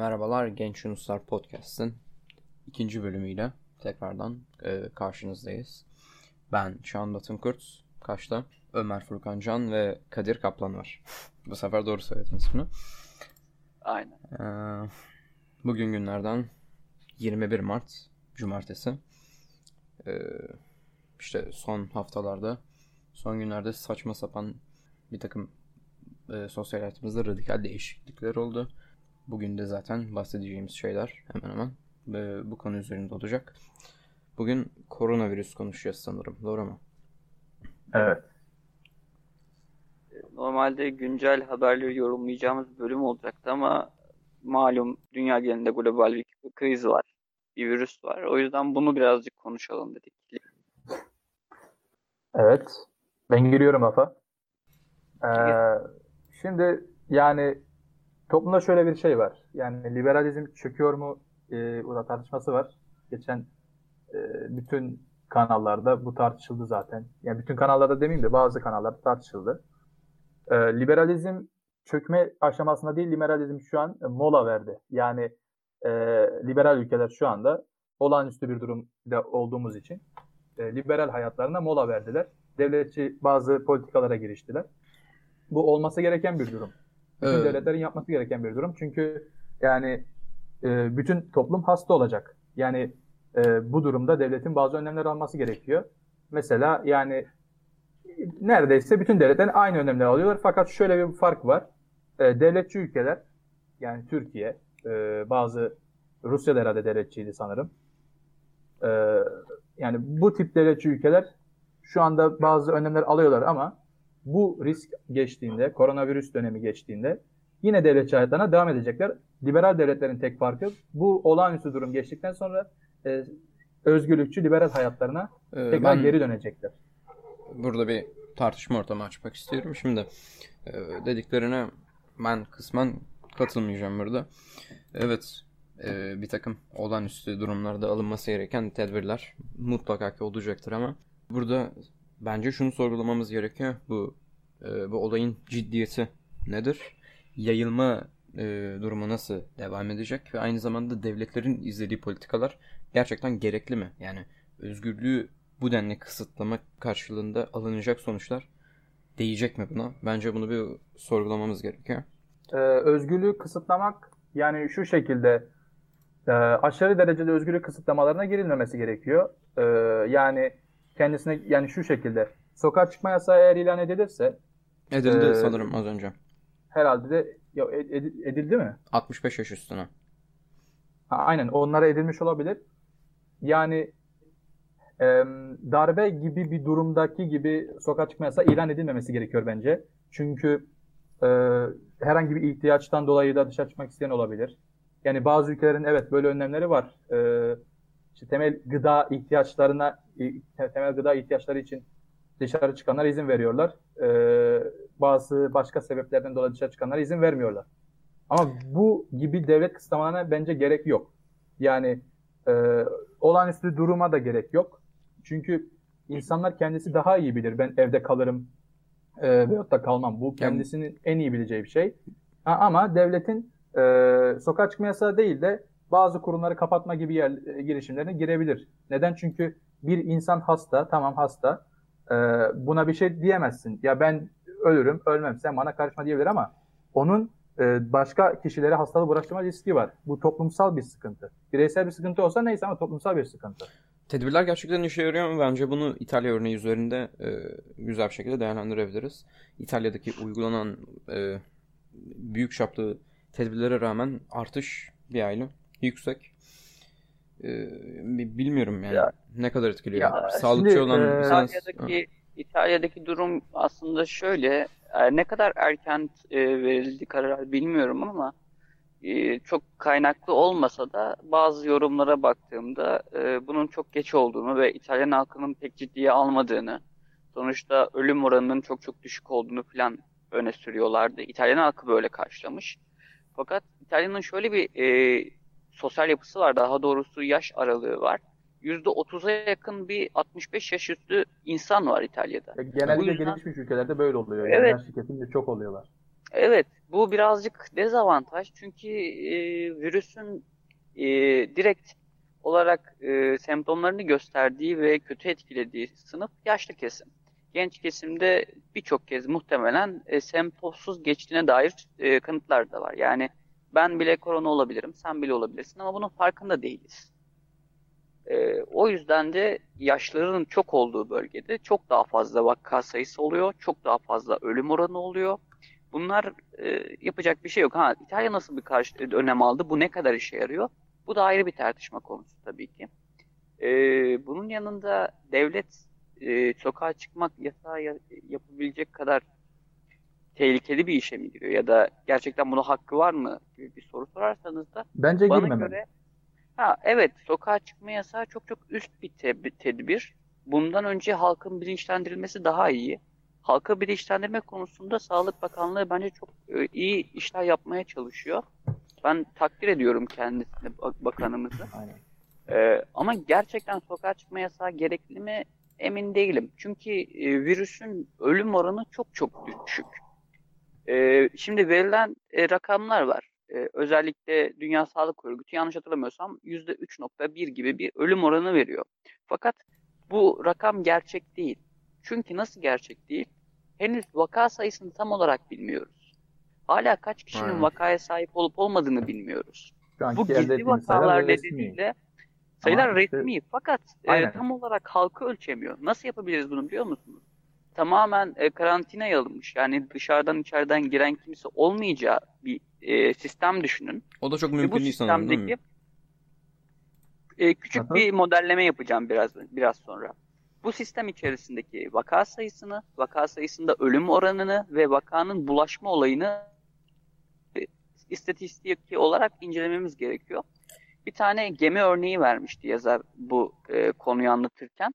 Merhabalar Genç Yunuslar Podcast'ın ikinci bölümüyle tekrardan e, karşınızdayız. Ben Şahan Batın Kurt, Kaş'ta Ömer Furkan Can ve Kadir Kaplan var. Bu sefer doğru söyledim ismini. Aynen. E, bugün günlerden 21 Mart Cumartesi. E, işte son haftalarda, son günlerde saçma sapan bir takım e, sosyal hayatımızda radikal değişiklikler oldu. Bugün de zaten bahsedeceğimiz şeyler hemen hemen e, bu konu üzerinde olacak. Bugün koronavirüs konuşacağız sanırım. Doğru mu? Evet. Normalde güncel haberleri yorumlayacağımız bölüm olacaktı ama malum dünya genelinde global bir kriz var. Bir virüs var. O yüzden bunu birazcık konuşalım dedik. Evet. Ben giriyorum Afa. Ee, şimdi yani toplumda şöyle bir şey var. Yani liberalizm çöküyor mu? Ee, o da tartışması var. Geçen e, bütün kanallarda bu tartışıldı zaten. Yani bütün kanallarda demeyeyim de bazı kanallarda tartışıldı. Ee, liberalizm çökme aşamasında değil, liberalizm şu an mola verdi. Yani e, liberal ülkeler şu anda olağanüstü bir durumda olduğumuz için e, liberal hayatlarına mola verdiler. Devletçi bazı politikalara giriştiler. Bu olması gereken bir durum. Bütün Evet. devletlerin yapması gereken bir durum. Çünkü yani e, bütün toplum hasta olacak. Yani e, bu durumda devletin bazı önlemler alması gerekiyor. Mesela yani neredeyse bütün devletler aynı önlemler alıyorlar. Fakat şöyle bir fark var. E, devletçi ülkeler yani Türkiye, e, bazı Rusya da herhalde devletçiydi sanırım. E, yani bu tip devletçi ülkeler şu anda bazı önlemler alıyorlar ama bu risk geçtiğinde, koronavirüs dönemi geçtiğinde yine devletçi hayatlarına devam edecekler. Liberal devletlerin tek farkı bu olağanüstü durum geçtikten sonra e, özgürlükçü liberal hayatlarına Ee, tekrar ben geri dönecekler. burada bir tartışma ortamı açmak istiyorum. Şimdi e, dediklerine ben kısmen katılmayacağım burada. Evet e, bir takım olağanüstü durumlarda alınması gereken tedbirler mutlaka ki olacaktır ama burada bence şunu sorgulamamız gerekiyor. Bu e, bu olayın ciddiyeti nedir? Yayılma e, durumu nasıl devam edecek ve aynı zamanda devletlerin izlediği politikalar gerçekten gerekli mi? Yani özgürlüğü bu denli kısıtlamak karşılığında alınacak sonuçlar değecek mi buna? Bence bunu bir sorgulamamız gerekiyor. Ee, özgürlüğü kısıtlamak yani şu şekilde e, aşırı derecede özgürlük kısıtlamalarına girilmemesi gerekiyor. Ee, yani kendisine yani şu şekilde sokağa çıkma yasağı eğer ilan edilirse Edildi Ee, sanırım az önce. herhalde de ya, ed- ed- edildi mi? 65 yaş üstüne. Ha, aynen onlara edilmiş olabilir. Yani em, darbe gibi bir durumdaki gibi sokağa çıkma yasağı ilan edilmemesi gerekiyor bence. Çünkü e, herhangi bir ihtiyaçtan dolayı da dışarı çıkmak isteyen olabilir. Yani bazı ülkelerin evet böyle önlemleri var. E, işte temel gıda ihtiyaçlarına e, temel gıda ihtiyaçları için dışarı çıkanlara izin veriyorlar. E, bazı başka sebeplerden dolayı dışarı çıkanlara izin vermiyorlar. Ama bu gibi devlet kısıtlamalarına bence gerek yok. Yani e, olağanüstü duruma da gerek yok. Çünkü insanlar kendisi daha iyi bilir. Ben evde kalırım e, veyahut da kalmam. Bu kendisinin en iyi bileceği bir şey. Ha, ama devletin e, sokağa çıkma yasağı değil de bazı kurumları kapatma gibi yer, e, girişimlerine girebilir. Neden? Çünkü bir insan hasta, tamam hasta. E, buna bir şey diyemezsin. Ya ben ölürüm, ölmem. Sen bana karışma diyebilir ama onun e, başka kişilere hastalığı bulaştırma riski var. Bu toplumsal bir sıkıntı. Bireysel bir sıkıntı olsa neyse ama toplumsal bir sıkıntı. Tedbirler gerçekten işe yarıyor mu? Bence bunu İtalya örneği üzerinde e, güzel bir şekilde değerlendirebiliriz. İtalya'daki uygulanan e, büyük çaplı tedbirlere rağmen artış bir aile yüksek. E, bi- bilmiyorum yani Ya- ne kadar etkiliyor. Ya Sağlıkçı şimdi, olan e, mesela- İtalya'daki İtalya'daki durum aslında şöyle e, ne kadar erken e, verildi karar bilmiyorum ama e, çok kaynaklı olmasa da bazı yorumlara baktığımda bunun çok geç olduğunu ve İtalyan halkının pek ciddiye almadığını sonuçta ölüm oranının çok çok düşük olduğunu falan öne sürüyorlardı. İtalyan halkı böyle karşılamış. Fakat İtalya'nın şöyle bir e, sosyal yapısı var daha doğrusu yaş aralığı var. %30'a yakın bir 65 yaş üstü insan var İtalya'da. Ya Genellikle Bu yüzden- gelişmiş ülkelerde böyle oluyor. Yani Evet. yaşlı kesimde çok oluyorlar. Evet, bu birazcık dezavantaj çünkü e, virüsün e, direkt olarak e, semptomlarını gösterdiği ve kötü etkilediği sınıf yaşlı kesim. Genç kesimde birçok kez muhtemelen e, semptomsuz geçtiğine dair e, kanıtlar da var. Yani ben bile korona olabilirim, sen bile olabilirsin ama bunun farkında değiliz. E, o yüzden de yaşlıların çok olduğu bölgede çok daha fazla vaka sayısı oluyor, çok daha fazla ölüm oranı oluyor. Bunlar e, yapacak bir şey yok. Ha, İtalya nasıl bir karşı, önlem aldı? Bu ne kadar işe yarıyor? Bu da ayrı bir tartışma konusu tabii ki. E, bunun yanında devlet e, sokağa çıkmak yasağı yapabilecek kadar tehlikeli bir işe mi giriyor ya da gerçekten buna hakkı var mı gibi bir soru sorarsanız da Bence bana girmemeli. göre ha evet sokağa çıkma yasağı çok çok üst bir te- tedbir. Bundan önce halkın bilinçlendirilmesi daha iyi. Halka bilinçlendirme konusunda Sağlık Bakanlığı bence çok e, iyi işler yapmaya çalışıyor. Ben takdir ediyorum kendisini, bak- bakanımızı. Aynen. Ee, ama gerçekten sokağa çıkma yasağı gerekli mi emin değilim. Çünkü e, virüsün ölüm oranı çok çok düşük. Ee, şimdi verilen e, rakamlar var. Ee, özellikle Dünya Sağlık Örgütü yanlış hatırlamıyorsam %3.1 gibi bir ölüm oranı veriyor. Fakat bu rakam gerçek değil. Çünkü nasıl gerçek değil? Henüz vaka sayısını tam olarak bilmiyoruz. Hala kaç kişinin Aynen. vakaya sahip olup olmadığını bilmiyoruz. Bu gizli vakalar nedeniyle sayılar Ama resmi fakat e, tam olarak halkı ölçemiyor. Nasıl yapabiliriz bunu biliyor musunuz? Tamamen e, karantinaya alınmış. Yani dışarıdan içeriden giren kimse olmayacağı bir e, sistem düşünün. O da çok mümkün değil sanırım değil mi? sistemdeki e, küçük Aha. bir modelleme yapacağım biraz biraz sonra. Bu sistem içerisindeki vaka sayısını, vaka sayısında ölüm oranını ve vakanın bulaşma olayını e, istatistik olarak incelememiz gerekiyor. Bir tane gemi örneği vermişti yazar bu e, konuyu anlatırken.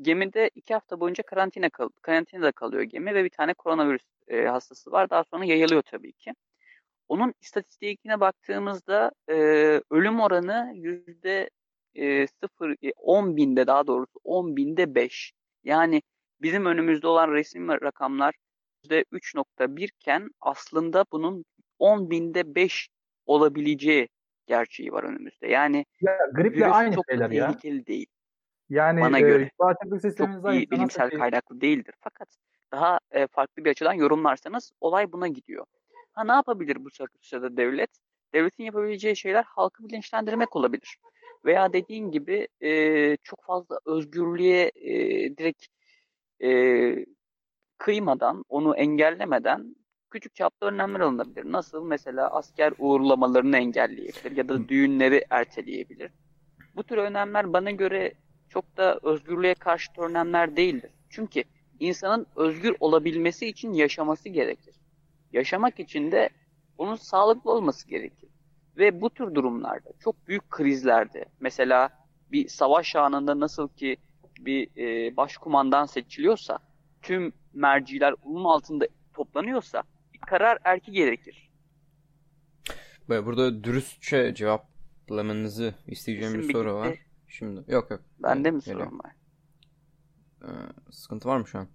Gemide iki hafta boyunca karantina kal karantinada kalıyor gemi ve bir tane koronavirüs e, hastası var. Daha sonra yayılıyor tabii ki. Onun istatistiğine baktığımızda e, ölüm oranı yüzde e, sıfır, e, 10 binde daha doğrusu 10 binde 5. Yani bizim önümüzde olan resmi rakamlar yüzde 3.1 iken aslında bunun 10 binde 5 olabileceği gerçeği var önümüzde. Yani Ya griple aynı çok şeyler ya. tehlikeli değil. Yani Bana e, göre. Çok iyi bilimsel ki- kaynaklı değildir. Fakat daha e, farklı bir açıdan yorumlarsanız olay buna gidiyor. Ha ne yapabilir bu sırada devlet? Devletin yapabileceği şeyler halkı bilinçlendirmek olabilir. Veya dediğin gibi e, çok fazla özgürlüğe e, direkt e, kıymadan, onu engellemeden küçük çaplı önlemler alınabilir. Nasıl? Mesela asker uğurlamalarını engelleyebilir ya da düğünleri erteleyebilir. Bu tür önlemler bana göre çok da özgürlüğe karşı önlemler değildir. Çünkü insanın özgür olabilmesi için yaşaması gerekir. Yaşamak için de onun sağlıklı olması gerekir. Ve bu tür durumlarda, çok büyük krizlerde, mesela bir savaş anında nasıl ki bir e, başkumandan seçiliyorsa, tüm merciler onun altında toplanıyorsa, bir karar erki gerekir. Böyle burada dürüstçe cevaplamanızı isteyeceğim Sesim bir soru var. Şimdi yok yok. Bende mi sorun var? Ee, sıkıntı var mı şu an?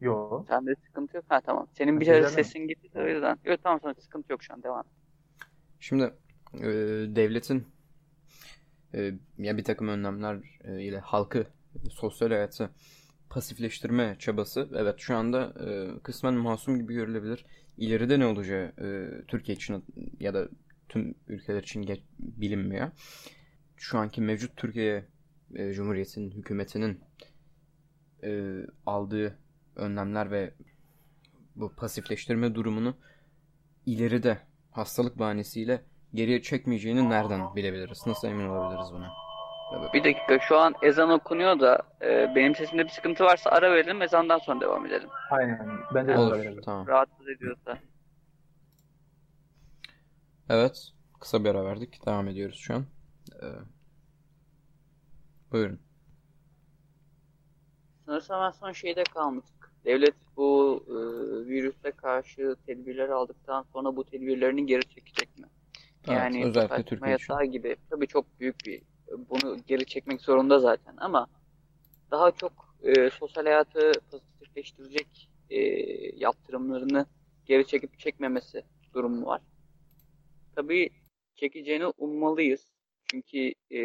Yo. Sende sıkıntı yok. Ha tamam. Senin bir ara mi? sesin gitti de o yüzden. Yok tamam sonra sıkıntı yok şu an. Devam. Şimdi e, devletin e, ya bir takım önlemler e, ile halkı sosyal hayatı pasifleştirme çabası evet şu anda e, kısmen masum gibi görülebilir. İleride ne olacağı e, Türkiye için ya da tüm ülkeler için geç, bilinmiyor. Şu anki mevcut Türkiye e, Cumhuriyeti'nin hükümetinin e, aldığı önlemler ve bu pasifleştirme durumunu ileride hastalık bahanesiyle geriye çekmeyeceğini nereden bilebiliriz? Nasıl emin olabiliriz buna? Bir dakika şu an ezan okunuyor da e, benim sesimde bir sıkıntı varsa ara verelim ezandan sonra devam edelim. Aynen. Bence de Olur. öyle. Tamam. Rahatsız ediyorsa. Evet. Kısa bir ara verdik. Devam ediyoruz şu an. Ee, buyurun. Sanırsam en son şeyde kalmıştık. Devlet bu e, virüse karşı tedbirler aldıktan sonra bu tedbirlerini geri çekecek mi? Evet, Yani özellikle Türkiye için. yasağı gibi tabii çok büyük bir bunu geri çekmek zorunda zaten ama daha çok e, sosyal hayatı pozitifleştirecek e, yaptırımlarını geri çekip çekmemesi durum var. Tabii çekeceğini ummalıyız. Çünkü e,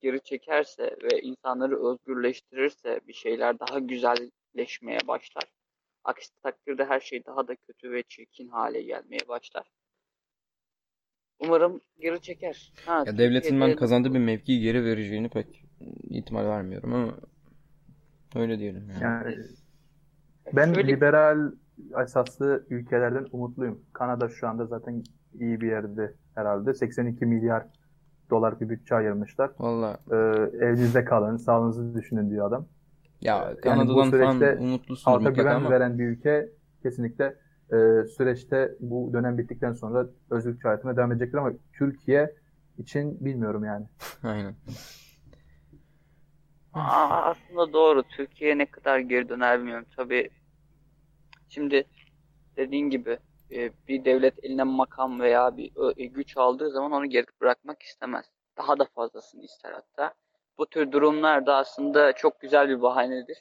geri çekerse ve insanları özgürleştirirse bir şeyler daha güzelleşmeye başlar. Aksi takdirde her şey daha da kötü ve çirkin hale gelmeye başlar. Umarım geri çeker. Ha, Ya devletin ben kazandığı bir mevkiyi geri vereceğini pek ihtimal vermiyorum ama öyle diyelim yani. Yani ben Şöyle- liberal esaslı ülkelerden umutluyum. Kanada şu anda zaten iyi bir yerde herhalde. 82 milyar dolar bir bütçe ayırmışlar. Valla Ee, evinizde kalın, sağlığınızı düşünün diyor adam. ya Yani bu Kanada'dan falan süreçte umutlusun Halka güven ama veren bir ülke kesinlikle e, süreçte bu dönem bittikten sonra özgürlükçü hayatına devam edecektir ama Türkiye için bilmiyorum yani. aynen. Aa, aslında doğru. Türkiye ne kadar geri döner bilmiyorum. Tabii şimdi dediğin gibi e, bir devlet eline makam veya bir e, güç aldığı zaman onu geri bırakmak istemez. Daha da fazlasını ister hatta. Bu tür durumlar da aslında çok güzel bir bahanedir.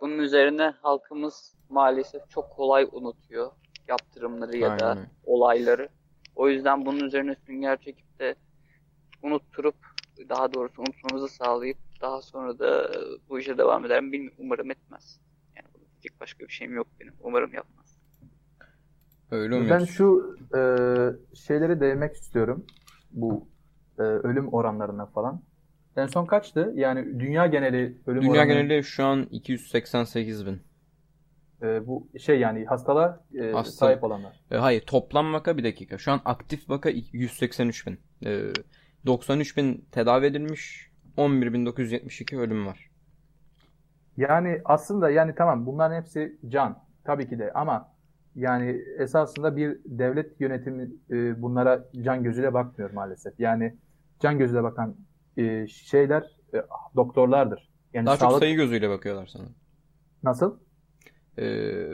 Bunun üzerine halkımız maalesef çok kolay unutuyor yaptırımları ya da Aynen. olayları. O yüzden bunun üzerine sünger çekip de unutturup daha doğrusu unutmamızı sağlayıp daha sonra da bu işe devam eder mi bilmiyorum. Umarım etmez. Yani diyecek başka bir şeyim yok benim. Umarım yapmaz. Öyle Ben umuyoruz. şu e, şeyleri değinmek istiyorum. Bu e, ölüm oranlarına falan. En son kaçtı? Yani dünya geneli ölüm Dünya oranı geneli şu an 288 bin. e, bu şey yani hastalığa e, Hasta- sahip olanlar. E, hayır toplam vaka bir dakika. Şu an aktif vaka 183 bin. E, 93 bin tedavi edilmiş. 11.972 ölüm var. Yani aslında yani tamam bunların hepsi can tabii ki de ama yani esasında bir devlet yönetimi e, bunlara can gözüyle bakmıyor maalesef. Yani can gözüyle bakan e, şeyler e, doktorlardır. Yani Daha çok sağlık sayı gözüyle bakıyorlar sana. nasıl? E,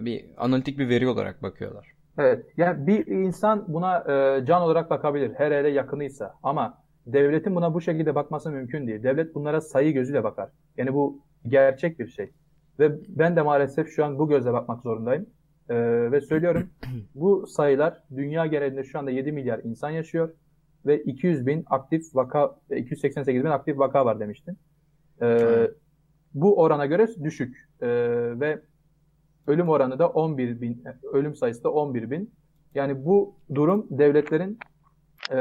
bir analitik bir veri olarak bakıyorlar. Evet. Yani bir insan buna e, can olarak bakabilir. Her hele yakınıysa. Ama devletin buna bu şekilde bakması mümkün değil. Devlet bunlara sayı gözüyle bakar. Yani bu gerçek bir şey. Ve ben de maalesef şu an bu gözle bakmak zorundayım. E, ve söylüyorum bu sayılar dünya genelinde şu anda 7 milyar insan yaşıyor. Ve 200 bin aktif vaka, 288 bin aktif vaka var demiştin. E, Evet. bu orana göre düşük. E, ve Ölüm oranı da 11 bin, ölüm sayısı da 11 bin. Yani bu durum devletlerin e,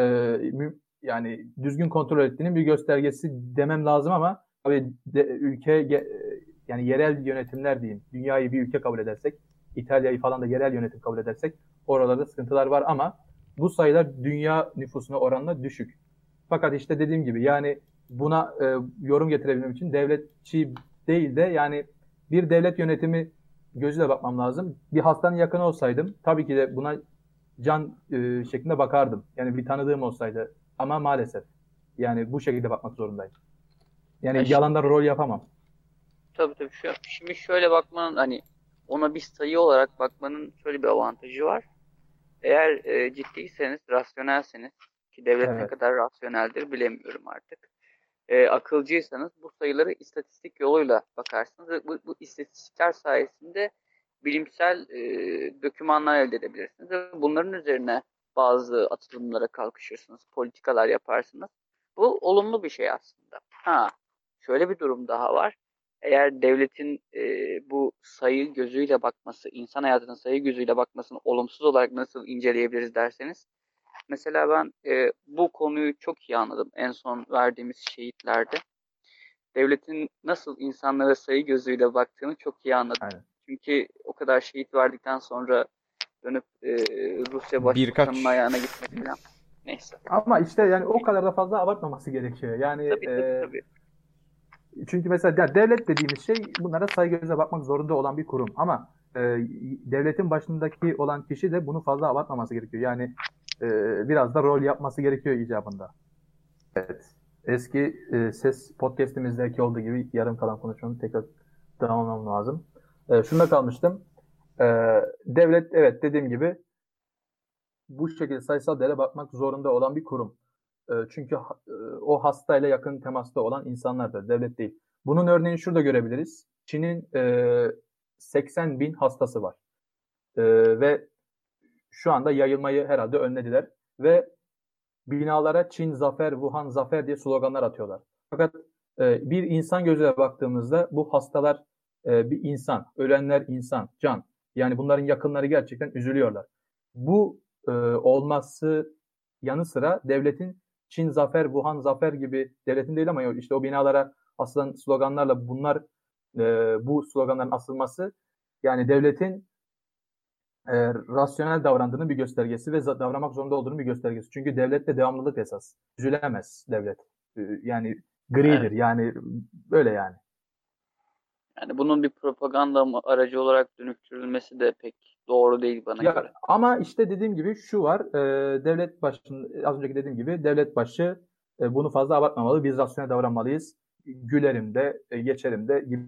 yani düzgün kontrol ettiğinin bir göstergesi demem lazım ama tabii de, ülke ge- yani yerel yönetimler diyeyim. Dünyayı bir ülke kabul edersek, İtalya'yı falan da yerel yönetim kabul edersek oralarda sıkıntılar var ama bu sayılar dünya nüfusuna oranla düşük. Fakat işte dediğim gibi yani buna e, yorum getirebilmem için devletçi değil de yani bir devlet yönetimi gözüyle bakmam lazım. Bir hastanın yakını olsaydım tabii ki de buna can e, şeklinde bakardım. Yani bir tanıdığım olsaydı ama maalesef yani bu şekilde bakmak zorundayım. Yani Ya yalandan rol yapamam. Tabii tabii. Şu, şimdi şöyle bakmanın hani ona bir sayı olarak bakmanın şöyle bir avantajı var. Eğer e, ciddiyseniz, rasyonelseniz ki devlet ne Evet. kadar rasyoneldir bilemiyorum artık. E, akılcıysanız bu sayıları istatistik yoluyla bakarsınız ve bu, bu istatistikler sayesinde bilimsel e, dokümanlar elde edebilirsiniz ve bunların üzerine bazı atılımlara kalkışırsınız, politikalar yaparsınız. Bu olumlu bir şey aslında. Ha, şöyle bir durum daha var eğer devletin e, bu sayı gözüyle bakması, insan hayatının sayı gözüyle bakmasını olumsuz olarak nasıl inceleyebiliriz derseniz, mesela ben e, bu konuyu çok iyi anladım en son verdiğimiz şehitlerde. Devletin nasıl insanlara sayı gözüyle baktığını çok iyi anladım. Aynen. Çünkü o kadar şehit verdikten sonra dönüp e, Rusya Birkaç- Başbakanı'nın ayağına gitmek falan. Neyse. Ama işte yani o kadar da fazla abartmaması gerekiyor. Yani Tabii tabii e, tabii. Çünkü mesela ya devlet dediğimiz şey bunlara saygı gözle bakmak zorunda olan bir kurum. Ama e, devletin başındaki olan kişi de bunu fazla abartmaması gerekiyor. Yani e, biraz da rol yapması gerekiyor icabında. Evet. Eski e, ses podcast'imizdeki olduğu gibi yarım kalan konuşmamı tekrar tamamlamam lazım. E, şunda kalmıştım. E, devlet evet dediğim gibi bu şekilde sayısal değere bakmak zorunda olan bir kurum. Çünkü e, o hastayla yakın temasta olan insanlardır, devlet değil. Bunun örneğini şurada görebiliriz. Çin'in e, 80 bin hastası var. Ve şu anda yayılmayı herhalde önlediler ve binalara Çin zafer, Wuhan zafer diye sloganlar atıyorlar. Fakat bir insan gözüyle baktığımızda bu hastalar bir insan, ölenler insan, can. Yani bunların yakınları gerçekten üzülüyorlar. Bu e, olması yanı sıra devletin Çin zafer, Wuhan zafer gibi devletin değil ama işte o binalara asılan sloganlarla bunlar e, bu sloganların asılması yani devletin e, rasyonel davrandığının bir göstergesi ve davranmak zorunda olduğunun bir göstergesi. Çünkü devlette devamlılık esas. Üzülemez devlet. E, yani gridir. Evet. Yani böyle yani. Yani bunun bir propaganda aracı olarak dönüştürülmesi de pek doğru değil bana ya, göre. Ama işte dediğim gibi şu var. E, devlet başının az önceki dediğim gibi devlet başı e, bunu fazla abartmamalı. Biz rasyonel davranmalıyız. Gülerim de, e, geçerim de gibi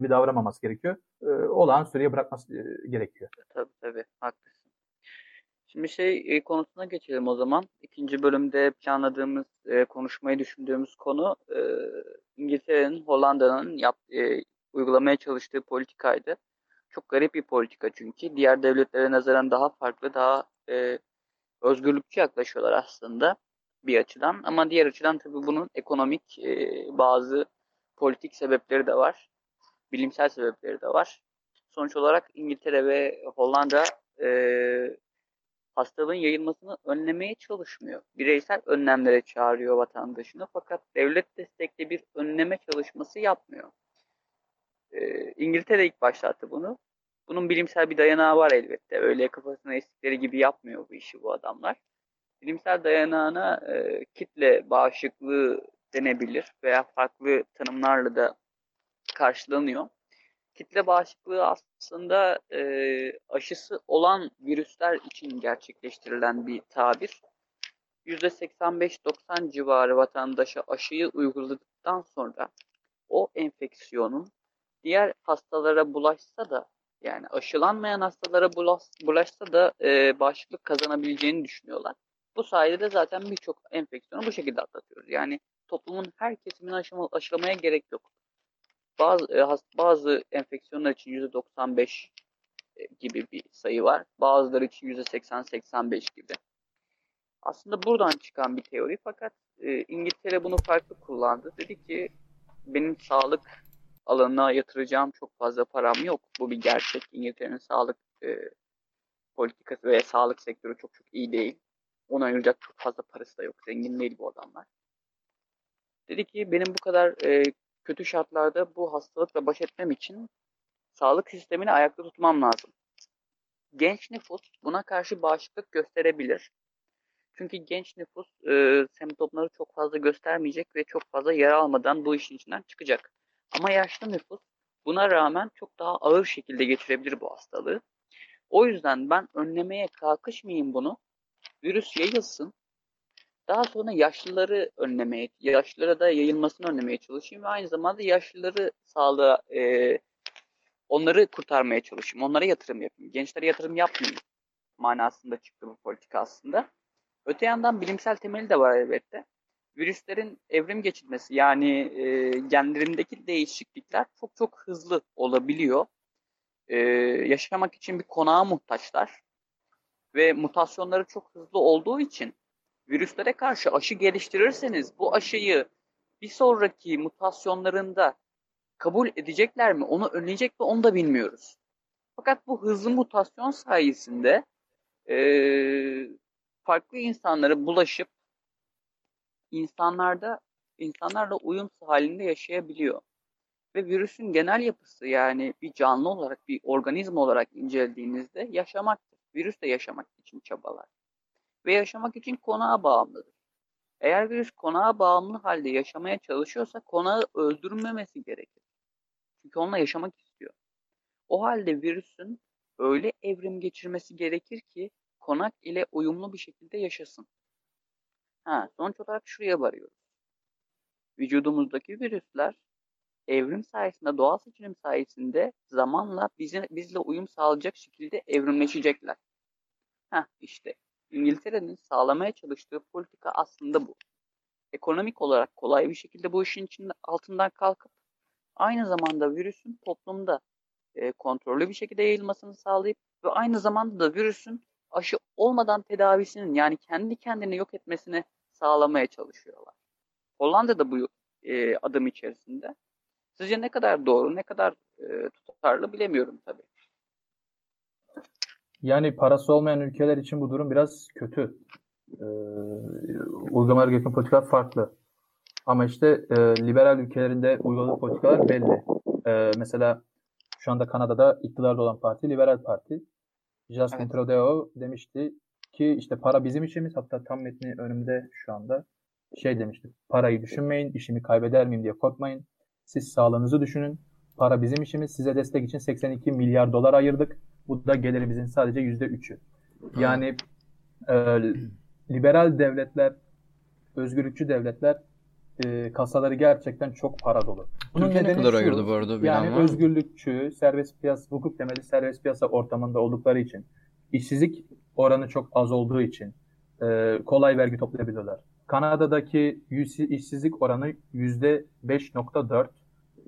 gibi davranmaması gerekiyor. E, olağan süreye bırakması e, gerekiyor. Tabii tabii haklısın. Şimdi şey e, konusuna geçelim o zaman. İkinci bölümde planladığımız, e, konuşmayı düşündüğümüz konu e, İngiltere'nin, Hollanda'nın yap, e, uygulamaya çalıştığı politikaydı. Çok garip bir politika çünkü. Diğer devletlere nazaran daha farklı, daha e, özgürlükçü yaklaşıyorlar aslında bir açıdan. Ama diğer açıdan tabii bunun ekonomik e, bazı politik sebepleri de var bilimsel sebepleri de var. Sonuç olarak İngiltere ve Hollanda e, hastalığın yayılmasını önlemeye çalışmıyor. Bireysel önlemlere çağırıyor vatandaşını fakat devlet destekli bir önleme çalışması yapmıyor. E, İngiltere ilk başlattı bunu. Bunun bilimsel bir dayanağı var elbette. Öyle kafasına estikleri gibi yapmıyor bu işi bu adamlar. Bilimsel dayanağına e, kitle bağışıklığı denebilir veya farklı tanımlarla da karşılanıyor. Kitle bağışıklığı aslında e, aşısı olan virüsler için gerçekleştirilen bir tabir. %85-90 civarı vatandaşa aşıyı uyguladıktan sonra o enfeksiyonun diğer hastalara bulaşsa da yani aşılanmayan hastalara bulaşsa da e, bağışıklık kazanabileceğini düşünüyorlar. Bu sayede de zaten birçok enfeksiyonu bu şekilde atlatıyoruz. Yani toplumun her kesimini aşılamaya gerek yok. Bazı e, bazı enfeksiyonlar için %95 e, gibi bir sayı var. Bazıları için %80-85 gibi. Aslında buradan çıkan bir teori fakat e, İngiltere bunu farklı kullandı. Dedi ki benim sağlık alanına yatıracağım çok fazla param yok. Bu bir gerçek. İngiltere'nin sağlık e, politikası ve sağlık sektörü çok çok iyi değil. Ona ayıracak çok fazla parası da yok. Zengin değil bu adamlar. Dedi ki benim bu kadar e, kötü şartlarda bu hastalıkla baş etmem için sağlık sistemini ayakta tutmam lazım. Genç nüfus buna karşı bağışıklık gösterebilir. Çünkü genç nüfus e, semptomları çok fazla göstermeyecek ve çok fazla yara almadan bu işin içinden çıkacak. Ama yaşlı nüfus buna rağmen çok daha ağır şekilde geçirebilir bu hastalığı. O yüzden ben önlemeye kalkışmayayım bunu. Virüs yayılsın. Daha sonra yaşlıları önlemeye, yaşlılara da yayılmasını önlemeye çalışayım ve aynı zamanda yaşlıları sağlığa, e, onları kurtarmaya çalışayım. Onlara yatırım yapayım. Gençlere yatırım yapmayayım manasında çıktı bu politika aslında. Öte yandan bilimsel temeli de var elbette. Virüslerin evrim geçirmesi yani e, genlerindeki değişiklikler çok çok hızlı olabiliyor. E, yaşamak için bir konağa muhtaçlar. Ve mutasyonları çok hızlı olduğu için virüslere karşı aşı geliştirirseniz bu aşıyı bir sonraki mutasyonlarında kabul edecekler mi? Onu önleyecek mi? Onu da bilmiyoruz. Fakat bu hızlı mutasyon sayesinde e, farklı insanlara bulaşıp insanlarda insanlarla uyum halinde yaşayabiliyor. Ve virüsün genel yapısı yani bir canlı olarak, bir organizma olarak incelediğinizde yaşamaktır. Virüs de yaşamak için çabalar ve yaşamak için konağa bağımlıdır. Eğer virüs konağa bağımlı halde yaşamaya çalışıyorsa konağı öldürmemesi gerekir. Çünkü onunla yaşamak istiyor. O halde virüsün öyle evrim geçirmesi gerekir ki konak ile uyumlu bir şekilde yaşasın. Ha, sonuç olarak şuraya varıyoruz. Vücudumuzdaki virüsler evrim sayesinde, doğal seçilim sayesinde zamanla bize, bizle uyum sağlayacak şekilde evrimleşecekler. Ha, işte İngiltere'nin sağlamaya çalıştığı politika aslında bu. Ekonomik olarak kolay bir şekilde bu işin içinde altından kalkıp aynı zamanda virüsün toplumda e, kontrollü bir şekilde yayılmasını sağlayıp ve aynı zamanda da virüsün aşı olmadan tedavisinin yani kendi kendini yok etmesini sağlamaya çalışıyorlar. Hollanda da bu e, adım içerisinde. Sizce ne kadar doğru, ne kadar e, tutarlı bilemiyorum tabii. Yani parası olmayan ülkeler için bu durum biraz kötü. Ee, uygulamalar gereken politikalar farklı. Ama işte e, liberal ülkelerinde uyguladığı politikalar belli. E, mesela şu anda Kanada'da iktidarda olan parti Liberal Parti. Justin evet. Trudeau demişti ki işte para bizim işimiz. Hatta tam metni önümde şu anda şey demişti. Parayı düşünmeyin, işimi kaybeder miyim diye korkmayın. Siz sağlığınızı düşünün. Para bizim işimiz. Size destek için 82 milyar dolar ayırdık. Bu da gelirimizin sadece %3'ü. Yani e, liberal devletler, özgürlükçü devletler e, kasaları gerçekten çok para dolu. Bunun Türkiye ne kadar şu, ayırdı bu arada? Yani özgürlükçü, serbest piyasa, hukuk temeli serbest piyasa ortamında oldukları için, işsizlik oranı çok az olduğu için e, kolay vergi toplayabiliyorlar. Kanada'daki işsizlik oranı %5.4,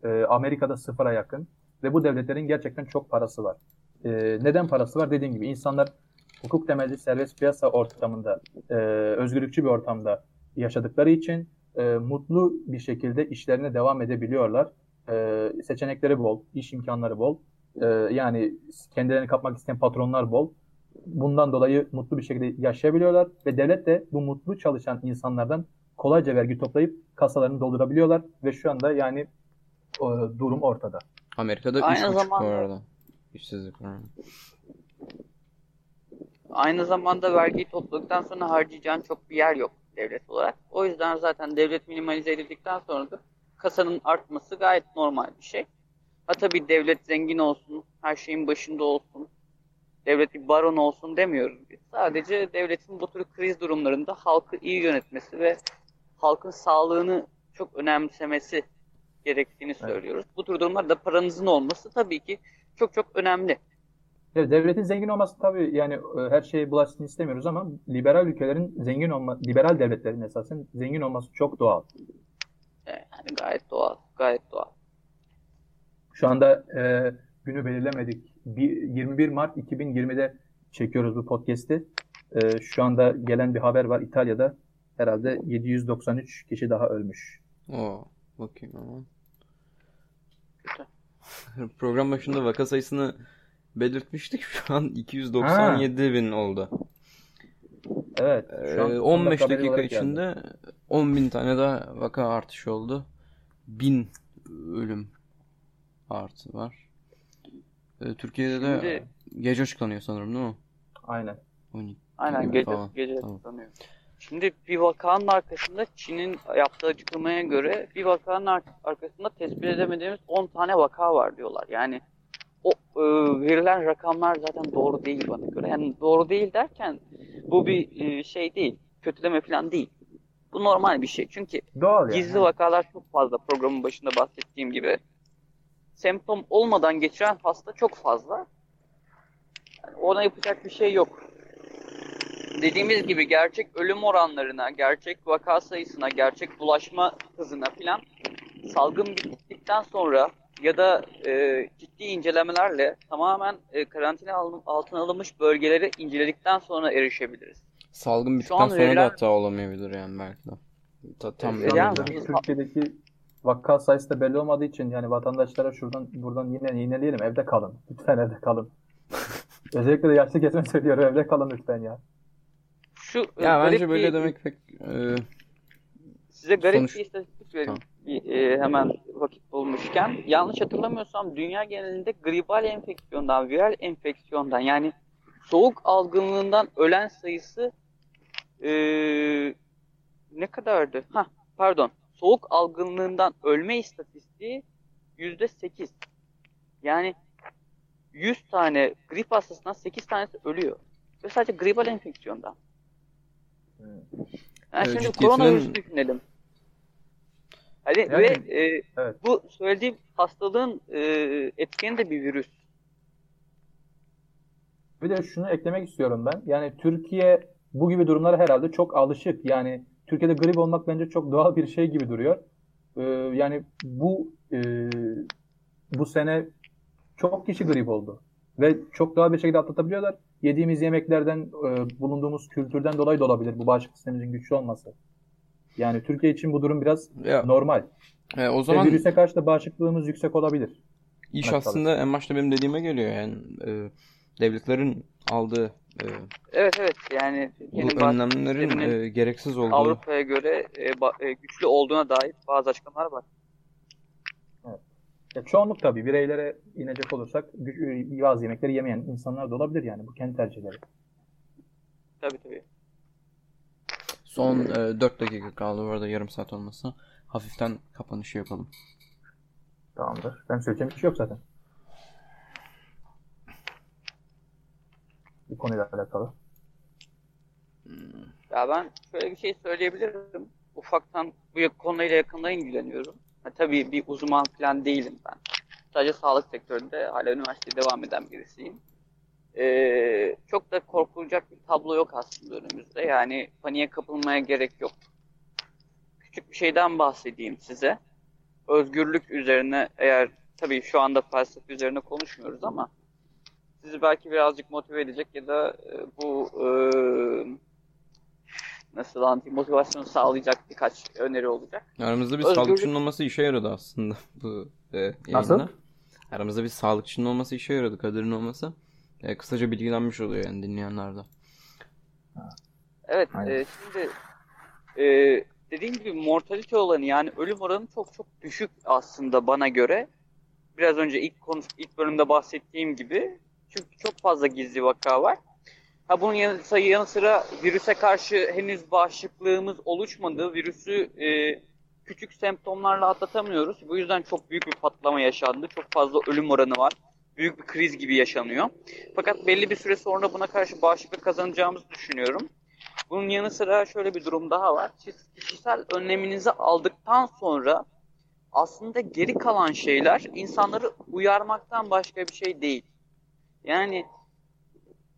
e, Amerika'da sıfıra yakın ve bu devletlerin gerçekten çok parası var. E, neden parası var? Dediğim gibi insanlar hukuk temelli serbest piyasa ortamında, e, özgürlükçü bir ortamda yaşadıkları için e, mutlu bir şekilde işlerine devam edebiliyorlar. E, seçenekleri bol, iş imkanları bol. E, yani kendilerini kapmak isteyen patronlar bol. Bundan dolayı mutlu bir şekilde yaşayabiliyorlar ve devlet de bu mutlu çalışan insanlardan kolayca vergi toplayıp kasalarını doldurabiliyorlar ve şu anda yani e, durum ortada. Amerika'da Aynı 3,5 zamanda... bu arada. İşsizlik oranı. Aynı zamanda vergiyi topladıktan sonra harcayacağın çok bir yer yok devlet olarak. O yüzden zaten devlet minimalize edildikten sonra da kasanın artması gayet normal bir şey. Ha tabii devlet zengin olsun, her şeyin başında olsun, devlet bir baron olsun demiyoruz biz. Sadece devletin bu tür kriz durumlarında halkı iyi yönetmesi ve halkın sağlığını çok önemsemesi gerektiğini söylüyoruz. Evet. Bu tür durumlarda paranızın olması tabii ki çok çok önemli. Evet, devletin zengin olması tabii yani e, her şeye bulaşsın istemiyoruz ama liberal ülkelerin zengin olma, liberal devletlerin esasen zengin olması çok doğal. Yani gayet doğal, gayet doğal. Şu anda e, günü belirlemedik. Bir, 21 Mart 2020'de çekiyoruz bu podcast'i. E, şu anda gelen bir haber var İtalya'da herhalde 793 kişi daha ölmüş. Oo, bakayım ama. Program başında vaka sayısını belirtmiştik. Şu an 297 ha. bin oldu. Evet. Şu an 15 ee, dakika içinde geldi. 10 bin tane daha vaka artış oldu. 1000 ölüm artı var. Ee, Türkiye'de Şimdi, de gece açıklanıyor sanırım değil mi? Aynen. Aynen gece, falan. gece tamam. açıklanıyor. Şimdi bir vakanın arkasında Çin'in yaptığı açıklamaya göre bir vakanın arkasında tespit edemediğimiz 10 tane vaka var diyorlar. Yani o e, verilen rakamlar zaten doğru değil bana göre. Yani doğru değil derken bu bir e, şey değil. Kötüleme falan değil. Bu normal bir şey. Çünkü Doğal gizli yani. vakalar çok fazla programın başında bahsettiğim gibi. Semptom olmadan geçiren hasta çok fazla. Yani ona yapacak bir şey yok. Dediğimiz gibi gerçek ölüm oranlarına, gerçek vaka sayısına, gerçek bulaşma hızına falan salgın bittikten sonra ya da e, ciddi incelemelerle tamamen e, karantina altına alınmış bölgeleri inceledikten sonra erişebiliriz. Salgın bittikten sonra verilen... da hatta olamayabilir yani belki de. Ta, tam e, yani, Türkiye'deki vaka sayısı da belli olmadığı için yani vatandaşlara şuradan buradan yine yineleyelim evde kalın. Lütfen evde kalın. Özellikle de yaşlı kesme söylüyorum evde kalın lütfen ya. Şu ya bence böyle bir, demek pek e, size garip sonuç... bir istatistik vereyim. Tamam bir, e, hemen vakit bulmuşken yanlış hatırlamıyorsam dünya genelinde gribal enfeksiyondan, viral enfeksiyondan yani soğuk algınlığından ölen sayısı e, ne kadardı? Ha, pardon. Soğuk algınlığından ölme istatistiği yüzde sekiz. Yani 100 tane grip hastasından 8 tanesi ölüyor. Ve sadece gribal enfeksiyondan. Yani evet, şimdi koronavirüs düşünelim. Hani yani, ve e, evet. bu söylediğim hastalığın e, etkeni de bir virüs. Bir de şunu eklemek istiyorum ben. Yani Türkiye bu gibi durumlara herhalde çok alışık. Yani Türkiye'de grip olmak bence çok doğal bir şey gibi duruyor. Ee, yani bu e, bu sene çok kişi grip oldu. Ve çok doğal bir şekilde atlatabiliyorlar. yediğimiz yemeklerden, e, bulunduğumuz kültürden dolayı da olabilir bu bağışıklık sistemimizin güçlü olması. Yani Türkiye için bu durum biraz Ya, normal. e, o Ve zaman virüse karşı da bağışıklığımız yüksek olabilir. iş aslında en başta benim dediğime geliyor yani e, devletlerin aldığı e, Evet evet yani bu önlemlerin e, gereksiz olduğu Avrupa'ya göre e, ba- e, güçlü olduğuna dair bazı açıklamalar var. Ya çoğunluk tabii bireylere inecek olursak gü- bazı yemekleri yemeyen insanlar da olabilir yani. Bu kendi tercihleri. Tabii tabii. Son e, 4 dakika kaldı bu arada yarım saat olmasa. Hafiften kapanışı yapalım. Tamamdır. Ben söyleyeceğim bir şey yok zaten. Bu konuyla alakalı. Ya ben şöyle bir şey söyleyebilirim. Ufaktan bu konuyla yakından ilgileniyorum. Ha, tabii bir uzman falan değilim ben. Sadece sağlık sektöründe hala üniversiteye devam eden birisiyim. Ee, çok da korkulacak bir tablo yok aslında önümüzde. Yani paniğe kapılmaya gerek yok. Küçük bir şeyden bahsedeyim size. Özgürlük üzerine eğer tabii şu anda felsefe üzerine konuşmuyoruz ama sizi belki birazcık motive edecek ya da e, bu e, nasıl anlatayım motivasyonu sağlayacak birkaç öneri olacak. Aramızda bir Özgürlük- sağlıkçının olması işe yaradı aslında bu e, yayında. Nasıl? Aramızda bir sağlıkçının olması işe yaradı. Kadir'in olması. E, kısaca bilgilenmiş oluyor yani dinleyenler de. Evet, Aynen. e, şimdi e, dediğim gibi mortalite olanı yani ölüm oranı çok çok düşük aslında bana göre. Biraz önce ilk konu, ilk bölümde bahsettiğim gibi. Çünkü çok fazla gizli vaka var. Ha bunun yanı, yanı sıra virüse karşı henüz bağışıklığımız oluşmadı. Virüsü e, küçük semptomlarla atlatamıyoruz. Bu yüzden çok büyük bir patlama yaşandı. Çok fazla ölüm oranı var. Büyük bir kriz gibi yaşanıyor. Fakat belli bir süre sonra buna karşı bağışıklık kazanacağımızı düşünüyorum. Bunun yanı sıra şöyle bir durum daha var. Siz kişisel önleminizi aldıktan sonra aslında geri kalan şeyler insanları uyarmaktan başka bir şey değil. Yani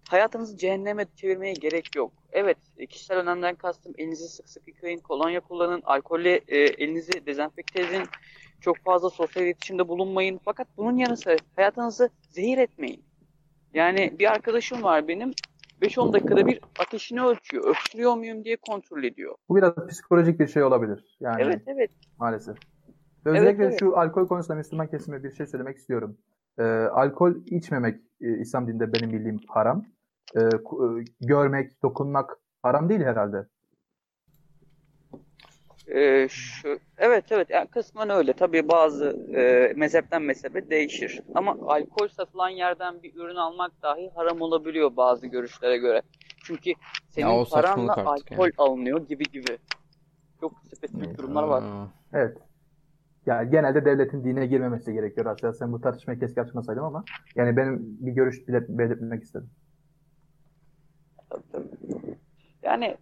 hayatınızı cehenneme çevirmeye gerek yok. Evet, e, kişisel önemden kastım elinizi sık sık yıkayın, kolonya kullanın, alkolle e, elinizi dezenfekte edin, çok fazla sosyal iletişimde bulunmayın. Fakat bunun yanı sıra hayatınızı zehir etmeyin. Yani bir arkadaşım var benim, 5-10 dakikada bir ateşini ölçüyor, öksürüyor muyum diye kontrol ediyor. Bu biraz psikolojik bir şey olabilir. Yani Evet, evet. maalesef. Özellikle evet. şu alkol konusunda Müslüman kesime bir şey söylemek istiyorum. Ee, alkol içmemek e, İslam dininde benim bildiğim haram. Ku- e, görmek, dokunmak haram değil herhalde. Ee, şu, evet evet yani kısmen öyle. Tabii bazı e, mezhepten mezhebe değişir. Ama alkol satılan yerden bir ürün almak dahi haram olabiliyor bazı görüşlere göre. Çünkü senin saçmalık paranla alkol yani. alınıyor gibi gibi. Çok spesifik durumlar var. Evet. Yani genelde devletin dine girmemesi gerekiyor aslında. Sen bu tartışmayı keşke açmasaydım ama yani benim bir görüş belirtmek istedim. Yani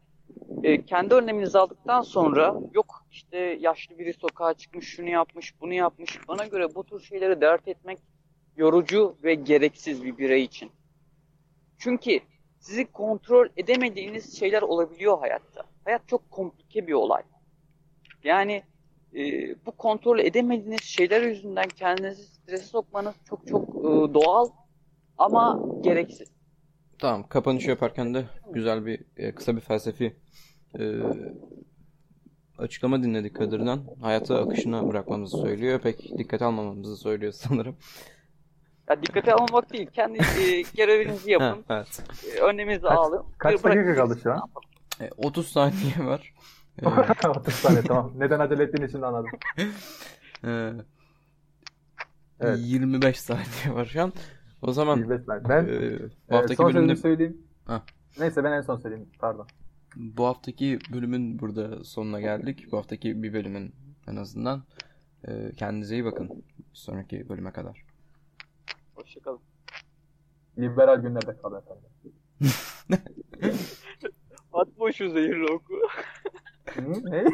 e, kendi önleminizi aldıktan sonra yok işte yaşlı biri sokağa çıkmış, şunu yapmış, bunu yapmış. Bana göre bu tür şeyleri dert etmek yorucu ve gereksiz bir birey için. Çünkü sizi kontrol edemediğiniz şeyler olabiliyor hayatta. Hayat çok komplike bir olay. Yani e, bu kontrol edemediğiniz şeyler yüzünden kendinizi strese sokmanız çok çok e, doğal ama gereksiz. Tamam kapanışı yaparken de güzel bir e, kısa bir felsefi e, açıklama dinledik Kadir'den. Hayatı akışına bırakmamızı söylüyor. Pek dikkate almamamızı söylüyor sanırım. Ya dikkate almamak değil. Kendi e, görevinizi Ha, yapın. evet. E, Kaç- alın. kaç dakika kaldı şu an? Ne yapalım? E, 30 saniye var. E, 30 saniye tamam. Neden acele ettiğin için de anladım. Evet. 25 saniye var şu an. O zaman 25 saniye. Ben e, bu e, haftaki son bölümde söyleyeyim. Ha. Neyse ben en son söyleyeyim. Pardon. bu haftaki bölümün burada sonuna geldik. Bu haftaki bir bölümün en azından. E, kendinize iyi bakın. Bir sonraki bölüme kadar. Hoşçakalın. Liberal günlerde kal efendim. Atma şu zehirli oku. Hı, ne?